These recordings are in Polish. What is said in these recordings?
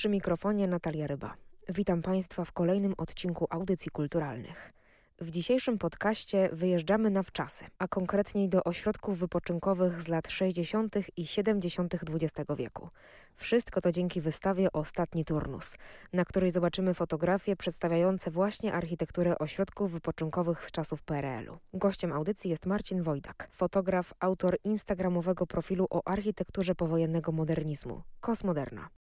Przy mikrofonie Natalia Ryba. Witam Państwa w kolejnym odcinku Audycji Kulturalnych. W dzisiejszym podcaście wyjeżdżamy na wczasy, a konkretniej do ośrodków wypoczynkowych z lat 60. i 70. XX wieku. Wszystko to dzięki wystawie Ostatni Turnus, na której zobaczymy fotografie przedstawiające właśnie architekturę ośrodków wypoczynkowych z czasów PRL-u. Gościem audycji jest Marcin Wojdak, fotograf, autor instagramowego profilu o architekturze powojennego modernizmu Kosmoderna.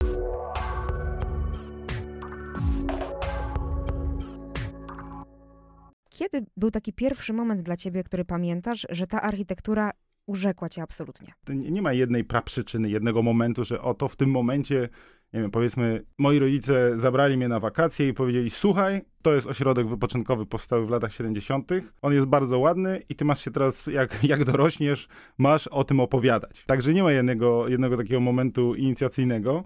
Kiedy był taki pierwszy moment dla ciebie, który pamiętasz, że ta architektura urzekła cię absolutnie? Nie ma jednej praprzyczyny, jednego momentu, że oto w tym momencie, nie wiem, powiedzmy, moi rodzice zabrali mnie na wakacje i powiedzieli: Słuchaj, to jest ośrodek wypoczynkowy powstały w latach 70. On jest bardzo ładny i ty masz się teraz, jak, jak dorośniesz, masz o tym opowiadać. Także nie ma jednego, jednego takiego momentu inicjacyjnego.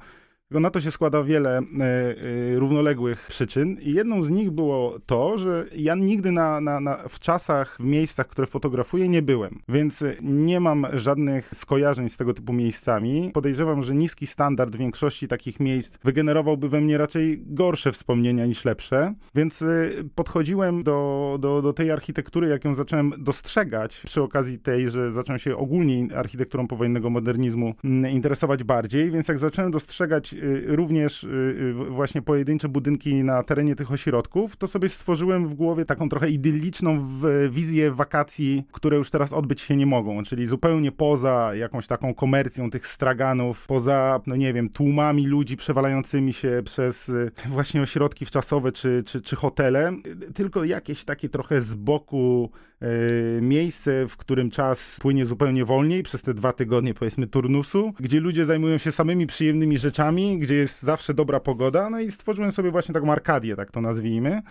Tylko na to się składa wiele e, e, równoległych przyczyn i jedną z nich było to, że ja nigdy na, na, na, w czasach, w miejscach, które fotografuję, nie byłem, więc nie mam żadnych skojarzeń z tego typu miejscami. Podejrzewam, że niski standard większości takich miejsc wygenerowałby we mnie raczej gorsze wspomnienia niż lepsze, więc e, podchodziłem do, do, do tej architektury, jak ją zacząłem dostrzegać przy okazji tej, że zacząłem się ogólnie architekturą powojennego modernizmu mm, interesować bardziej, więc jak zacząłem dostrzegać również y, y, właśnie pojedyncze budynki na terenie tych ośrodków, to sobie stworzyłem w głowie taką trochę idylliczną wizję wakacji, które już teraz odbyć się nie mogą, czyli zupełnie poza jakąś taką komercją tych straganów, poza, no nie wiem, tłumami ludzi przewalającymi się przez właśnie ośrodki wczasowe czy, czy, czy hotele, tylko jakieś takie trochę z boku miejsce, w którym czas płynie zupełnie wolniej przez te dwa tygodnie, powiedzmy, turnusu, gdzie ludzie zajmują się samymi przyjemnymi rzeczami, gdzie jest zawsze dobra pogoda, no i stworzyłem sobie właśnie taką arkadię, tak to nazwijmy.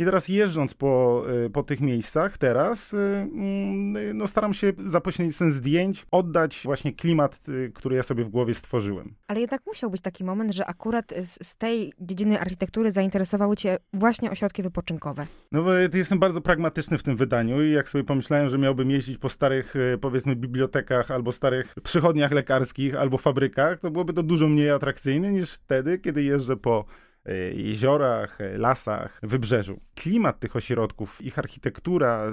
I teraz jeżdżąc po, y, po tych miejscach, teraz y, mm, no staram się za pośrednictwem zdjęć oddać właśnie klimat, y, który ja sobie w głowie stworzyłem. Ale jednak musiał być taki moment, że akurat z, z tej dziedziny architektury zainteresowały cię właśnie ośrodki wypoczynkowe. No bo jestem bardzo pragmatyczny w tym wydaniu i jak sobie pomyślałem, że miałbym jeździć po starych, powiedzmy, bibliotekach albo starych przychodniach lekarskich albo fabrykach, to byłoby to dużo mniej atrakcyjne niż wtedy, kiedy jeżdżę po jeziorach, e, lasach, wybrzeżu. Klimat tych ośrodków, ich architektura, e,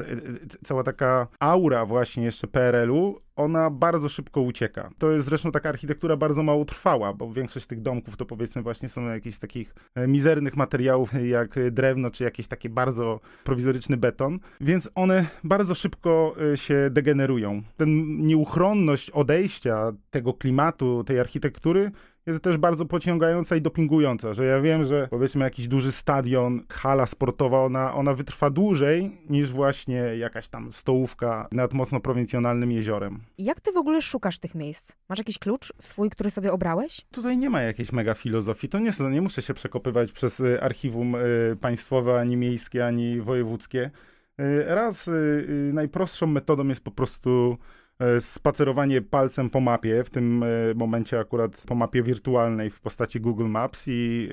cała taka aura właśnie jeszcze PRL-u, ona bardzo szybko ucieka. To jest zresztą taka architektura bardzo mało trwała, bo większość tych domków to powiedzmy właśnie są jakieś takich mizernych materiałów jak drewno, czy jakiś taki bardzo prowizoryczny beton, więc one bardzo szybko się degenerują. Ten nieuchronność odejścia tego klimatu, tej architektury jest też bardzo pociągająca i dopingująca, że ja wiem, że powiedzmy jakiś duży stadion, hala sportowa, ona, ona wytrwa dłużej niż właśnie jakaś tam stołówka nad mocno prowincjonalnym jeziorem. Jak ty w ogóle szukasz tych miejsc? Masz jakiś klucz swój, który sobie obrałeś? Tutaj nie ma jakiejś mega filozofii. To nie, nie muszę się przekopywać przez y, archiwum y, państwowe, ani miejskie, ani wojewódzkie. Y, raz najprostszą metodą jest po prostu spacerowanie palcem po mapie, w tym e, momencie akurat po mapie wirtualnej w postaci Google Maps i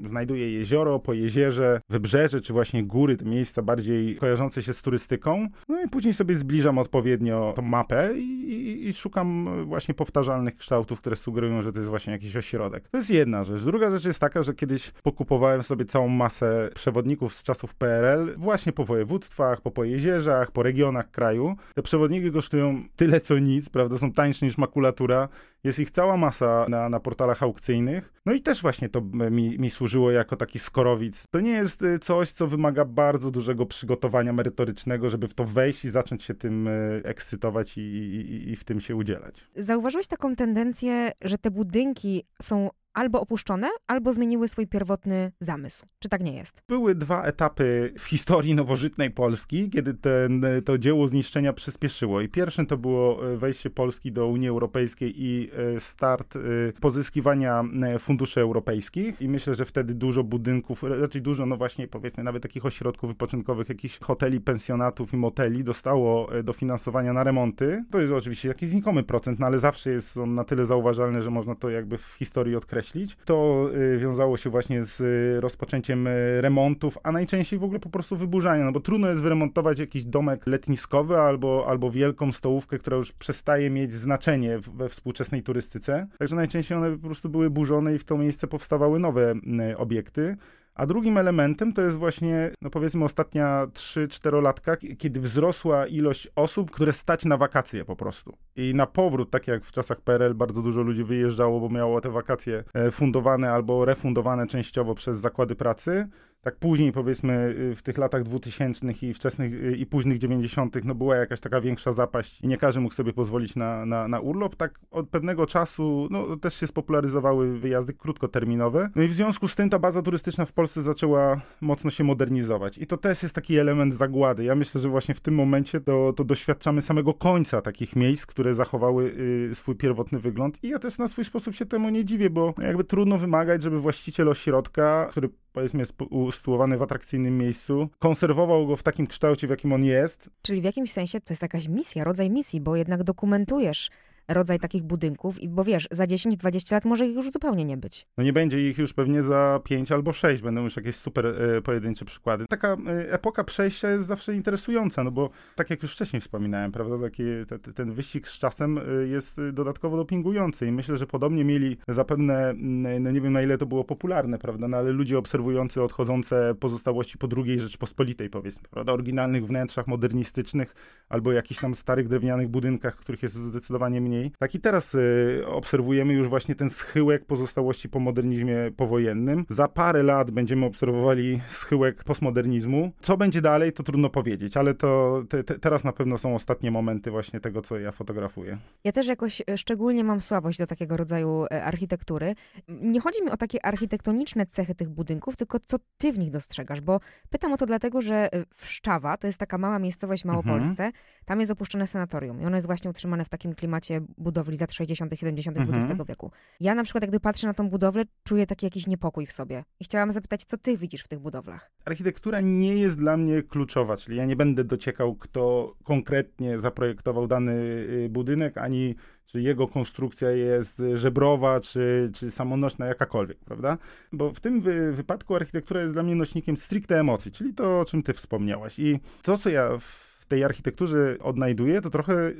e, znajduję jezioro, po jezierze, wybrzeże, czy właśnie góry, te miejsca bardziej kojarzące się z turystyką. No i później sobie zbliżam odpowiednio tą mapę i, i, i szukam właśnie powtarzalnych kształtów, które sugerują, że to jest właśnie jakiś ośrodek. To jest jedna rzecz. Druga rzecz jest taka, że kiedyś pokupowałem sobie całą masę przewodników z czasów PRL, właśnie po województwach, po pojezierzach, po regionach kraju. Te przewodniki kosztują tyle co nic, prawda, są tańsze niż makulatura, jest ich cała masa na, na portalach aukcyjnych. No i też właśnie to mi, mi służyło jako taki skorowic. To nie jest y, coś, co wymaga bardzo dużego przygotowania merytorycznego, żeby w to wejść i zacząć się tym y, ekscytować i, i, i w tym się udzielać. Zauważyłeś taką tendencję, że te budynki są albo opuszczone, albo zmieniły swój pierwotny zamysł. Czy tak nie jest? Były dwa etapy w historii nowożytnej Polski, kiedy ten, to dzieło zniszczenia przyspieszyło. I pierwszym to było wejście Polski do Unii Europejskiej i start e, pozyskiwania funduszy europejskich. I myślę, że wtedy dużo budynków, raczej dużo, no właśnie powiedzmy nawet takich ośrodków wypoczynkowych, jakichś hoteli, pensjonatów i moteli dostało dofinansowania na remonty. To jest oczywiście jakiś znikomy procent, no ale zawsze jest on na tyle zauważalny, że można to jakby w historii odkreślić. To y, wiązało się właśnie z y, rozpoczęciem y, remontów, a najczęściej w ogóle po prostu wyburzania, no bo trudno jest wyremontować jakiś domek letniskowy albo, albo wielką stołówkę, która już przestaje mieć znaczenie we współczesnej turystyce. Także najczęściej one po prostu były burzone i w to miejsce powstawały nowe obiekty. A drugim elementem to jest właśnie, no powiedzmy, ostatnia 3-4 latka, kiedy wzrosła ilość osób, które stać na wakacje po prostu. I na powrót, tak jak w czasach PRL, bardzo dużo ludzi wyjeżdżało, bo miało te wakacje e, fundowane albo refundowane częściowo przez zakłady pracy tak później powiedzmy y, w tych latach 2000 i wczesnych y, i późnych 90. no była jakaś taka większa zapaść i nie każdy mógł sobie pozwolić na, na, na urlop, tak od pewnego czasu no, też się spopularyzowały wyjazdy krótkoterminowe. No i w związku z tym ta baza turystyczna w Polsce zaczęła mocno się modernizować i to też jest taki element zagłady. Ja myślę, że właśnie w tym momencie to, to doświadczamy samego końca takich miejsc, które zachowały y, swój pierwotny wygląd i ja też na swój sposób się temu nie dziwię, bo jakby trudno wymagać, żeby właściciel ośrodka, który powiedzmy jest usytuowany w atrakcyjnym miejscu, konserwował go w takim kształcie, w jakim on jest. Czyli w jakimś sensie to jest jakaś misja, rodzaj misji, bo jednak dokumentujesz rodzaj takich budynków, i bo wiesz, za 10-20 lat może ich już zupełnie nie być. No nie będzie ich już pewnie za 5 albo 6, będą już jakieś super e, pojedyncze przykłady. Taka e, epoka przejścia jest zawsze interesująca, no bo tak jak już wcześniej wspominałem, prawda, taki, te, ten wyścig z czasem e, jest dodatkowo dopingujący i myślę, że podobnie mieli zapewne, no nie wiem na ile to było popularne, prawda, no ale ludzie obserwujący odchodzące pozostałości po II Rzeczpospolitej, powiedzmy, prawda, oryginalnych wnętrzach modernistycznych albo jakichś tam starych drewnianych budynkach, których jest zdecydowanie mniej wcześniej. Tak i teraz y, obserwujemy już właśnie ten schyłek pozostałości po modernizmie powojennym. Za parę lat będziemy obserwowali schyłek postmodernizmu. Co będzie dalej, to trudno powiedzieć, ale to te, te, teraz na pewno są ostatnie momenty właśnie tego, co ja fotografuję. Ja też jakoś e, szczególnie mam słabość do takiego rodzaju e, architektury. Nie chodzi mi o takie architektoniczne cechy tych budynków, tylko co ty w nich dostrzegasz, bo pytam o to dlatego, że e, w Szczawa, to jest taka mała miejscowość w Małopolsce, mhm. tam jest opuszczone sanatorium i ono jest właśnie utrzymane w takim klimacie budowli z lat 60., 70. Mhm. XX wieku. Ja na przykład, gdy patrzę na tą budowlę, czuję taki jakiś niepokój w sobie. I chciałam zapytać, co ty widzisz w tych budowlach? Architektura nie jest dla mnie kluczowa, czyli ja nie będę dociekał, kto konkretnie zaprojektował dany y, budynek, ani czy jego konstrukcja jest żebrowa, czy, czy samonośna, jakakolwiek, prawda? Bo w tym wy wypadku architektura jest dla mnie nośnikiem stricte emocji, czyli to, o czym ty wspomniałaś. I to, co ja w w tej architekturze odnajduję, to trochę,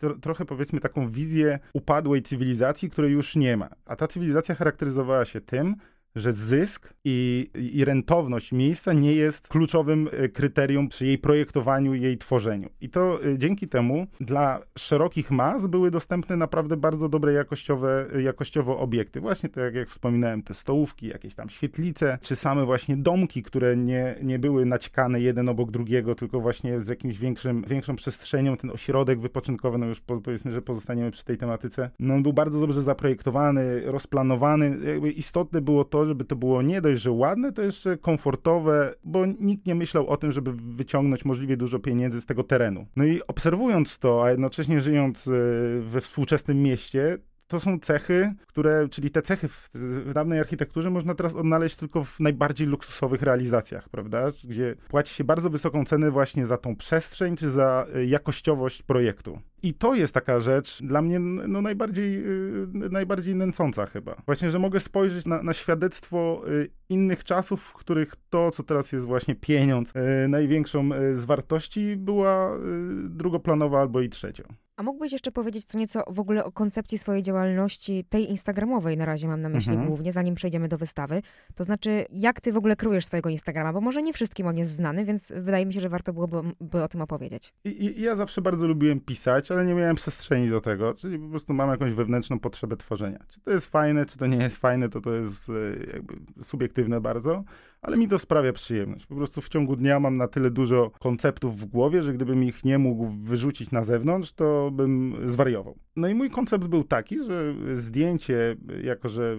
to, trochę powiedzmy taką wizję upadłej cywilizacji, której już nie ma. A ta cywilizacja charakteryzowała się tym, że zysk i, i rentowność miejsca nie jest kluczowym e, kryterium przy jej projektowaniu jej tworzeniu. I to e, dzięki temu dla szerokich mas były dostępne naprawdę bardzo dobre jakościowe, e, jakościowo obiekty. Właśnie tak jak wspominałem, te stołówki, jakieś tam świetlice, czy same właśnie domki, które nie, nie były naćkane jeden obok drugiego, tylko właśnie z jakimś większym, większą przestrzenią. Ten ośrodek wypoczynkowy, no już powiedzmy, że pozostaniemy przy tej tematyce, no on był bardzo dobrze zaprojektowany, rozplanowany. Jakby istotne było to, żeby to było nie dość, że ładne, to jeszcze komfortowe, bo nikt nie myślał o tym, żeby wyciągnąć możliwie dużo pieniędzy z tego terenu. No i obserwując to, a jednocześnie żyjąc e, we współczesnym mieście, to są cechy, które, czyli te cechy w, w, dawnej architekturze można teraz odnaleźć tylko w najbardziej luksusowych realizacjach, prawda? Gdzie płaci się bardzo wysoką cenę właśnie za tą przestrzeń, czy za e, jakościowość projektu. I to jest taka rzecz dla mnie no, najbardziej, yy, najbardziej nęcąca chyba. Właśnie, że mogę spojrzeć na, na świadectwo yy, innych czasów, w których to, co teraz jest właśnie pieniądz, yy, największą z wartości, była drugoplanowa albo i trzecią. A mógłbyś jeszcze powiedzieć co nieco w ogóle o koncepcji swojej działalności, tej instagramowej na razie mam na myśli mhm. głównie, zanim przejdziemy do wystawy. To znaczy, jak ty w ogóle krujesz swojego Instagrama, bo może nie wszystkim on jest znany, więc wydaje mi się, że warto byłoby by o tym opowiedzieć. I, i ja zawsze bardzo lubiłem pisać, ale nie miałem przestrzeni do tego, czyli po prostu mam jakąś wewnętrzną potrzebę tworzenia. Czy to jest fajne, czy to nie jest fajne, to to jest e, jakby subiektywne bardzo, ale mi to sprawia przyjemność. Po prostu w ciągu dnia mam na tyle dużo konceptów w głowie, że gdybym ich nie mógł wyrzucić na zewnątrz, to bym zwariował. No i mój koncept był taki, że zdjęcie, jako że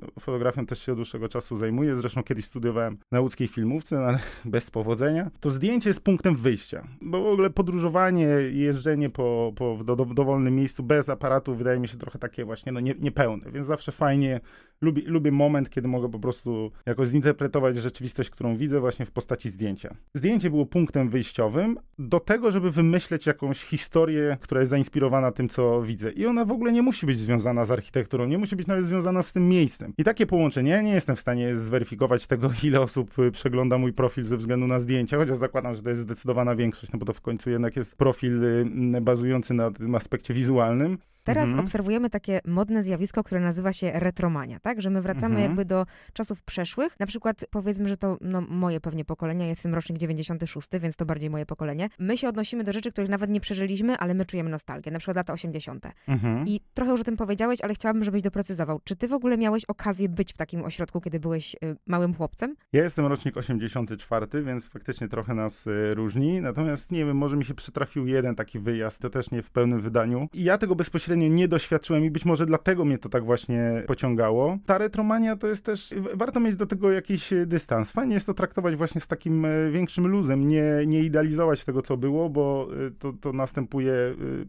no, fotografią też się od dłuższego czasu zajmuję, zresztą kiedyś studiowałem na łódzkiej filmówce, no ale bez powodzenia, to zdjęcie jest punktem wyjścia. Bo w ogóle podróżowanie, jeżdżenie po, po do, do, dowolnym miejscu bez aparatu wydaje mi się trochę takie właśnie no, nie, niepełne, więc zawsze fajnie lubię, lubię moment, kiedy mogę po prostu jakoś zinterpretować rzeczywistość, którą widzę właśnie w postaci zdjęcia. Zdjęcie było punktem wyjściowym do tego, żeby wymyśleć jakąś historię, która jest zainspirowana tym, co widzę. I ona w ogóle nie musi być związana z architekturą, nie musi być nawet związana z tym miejscem. I takie połączenie, ja nie jestem w stanie zweryfikować tego, ile osób przegląda mój profil ze względu na zdjęcia, chociaż zakładam, że to jest zdecydowana większość, no bo to w końcu jednak jest profil y, bazujący na tym aspekcie wizualnym. Teraz mhm. obserwujemy takie modne zjawisko, które nazywa się retromania, tak? Że my wracamy mhm. jakby do czasów przeszłych. Na przykład powiedzmy, że to no, moje pewnie pokolenie, jestem rocznik 96, więc to bardziej moje pokolenie. My się odnosimy do rzeczy, których nawet nie przeżyliśmy, ale my czujemy nostalgię, na przykład lata 80. Mhm. I trochę już o tym powiedziałeś, ale chciałabym, żebyś doprecyzował. Czy ty w ogóle miałeś okazję być w takim ośrodku, kiedy byłeś y, małym chłopcem? Ja jestem rocznik 84, więc faktycznie trochę nas y, różni. Natomiast nie wiem, może mi się przytrafił jeden taki wyjazd, to też nie w pełnym wydaniu. I ja tego bezpośrednio nie doświadczyłem i być może dlatego mnie to tak właśnie pociągało. Ta retromania to jest też, warto mieć do tego jakiś e, dystans. Fajnie jest to traktować właśnie z takim e, większym luzem, nie, nie idealizować tego, co było, bo e, to, to następuje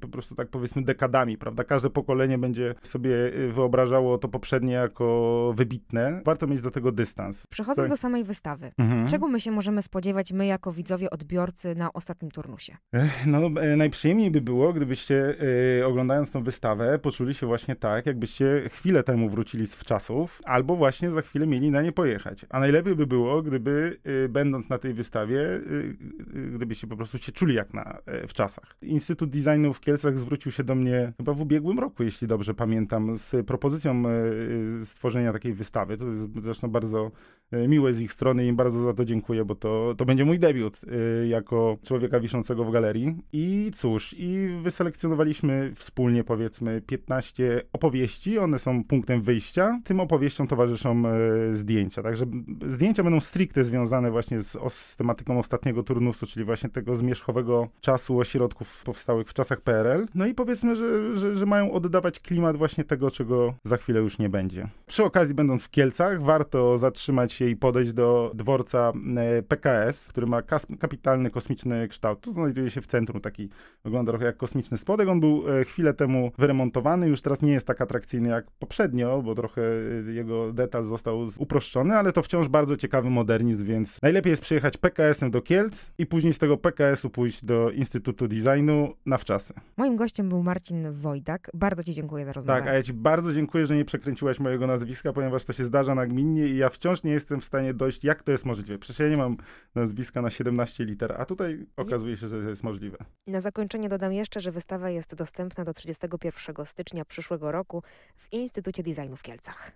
po prostu tak powiedzmy dekadami, prawda? Każde pokolenie będzie sobie wyobrażało to poprzednie jako wybitne. Warto mieć do tego dystans. Przechodząc do samej wystawy, mhm. czego my się możemy spodziewać, my jako widzowie, odbiorcy na ostatnim turnusie? No, najprzyjemniej by było, gdybyście oglądając tą wystawę poczuli się właśnie tak, jakbyście chwilę temu wrócili z wczasów, albo właśnie za chwilę mieli na nie pojechać. A najlepiej by było, gdyby y, będąc na tej wystawie, y, y, gdybyście po prostu się czuli jak na w czasach. Instytut Designu w Kielcach zwrócił się do mnie chyba w ubiegłym roku, jeśli dobrze pamiętam, z propozycją stworzenia takiej wystawy. To jest zresztą bardzo miłe z ich strony i im bardzo za to dziękuję, bo to, to będzie mój debiut jako człowieka wiszącego w galerii. I cóż, i wyselekcjonowaliśmy wspólnie powiedzmy 15 opowieści, one są punktem wyjścia. Tym opowieściom towarzyszą e, zdjęcia, także zdjęcia będą stricte związane właśnie z, z tematyką ostatniego turnusu, czyli właśnie tego zmierzchowego czasu ośrodków powstałych w czasach PRL. No i powiedzmy, że, że, że mają oddawać klimat właśnie tego, czego za chwilę już nie będzie. Przy okazji, będąc w Kielcach, warto zatrzymać się i podejść do dworca e, PKS, który ma kapitalny kosmiczny kształt. To znajduje się w centrum, taki wygląda trochę jak kosmiczny spodek. On był e, chwilę temu wyremontowany już teraz nie jest tak atrakcyjny jak poprzednio, bo trochę y, jego detal został uproszczony, ale to wciąż bardzo ciekawy modernizm, więc najlepiej jest przyjechać PKS-em do Kielc i później z tego PKS-u pójść do Instytutu Designu na wczasy. Moim gościem był Marcin Wojdak. Bardzo Ci dziękuję za rozmowę. Tak, a ja Ci bardzo dziękuję, że nie przekręciłaś mojego nazwiska, ponieważ to się zdarza nagminnie i ja wciąż nie jestem w stanie dojść, jak to jest możliwe. Przecież ja nie mam nazwiska na 17 liter, a tutaj okazuje się, że to jest możliwe. Na zakończenie dodam jeszcze, że wystawa jest dostępna do 31 stycznia przyszłego roku w Instytucie Designu w Kielcach.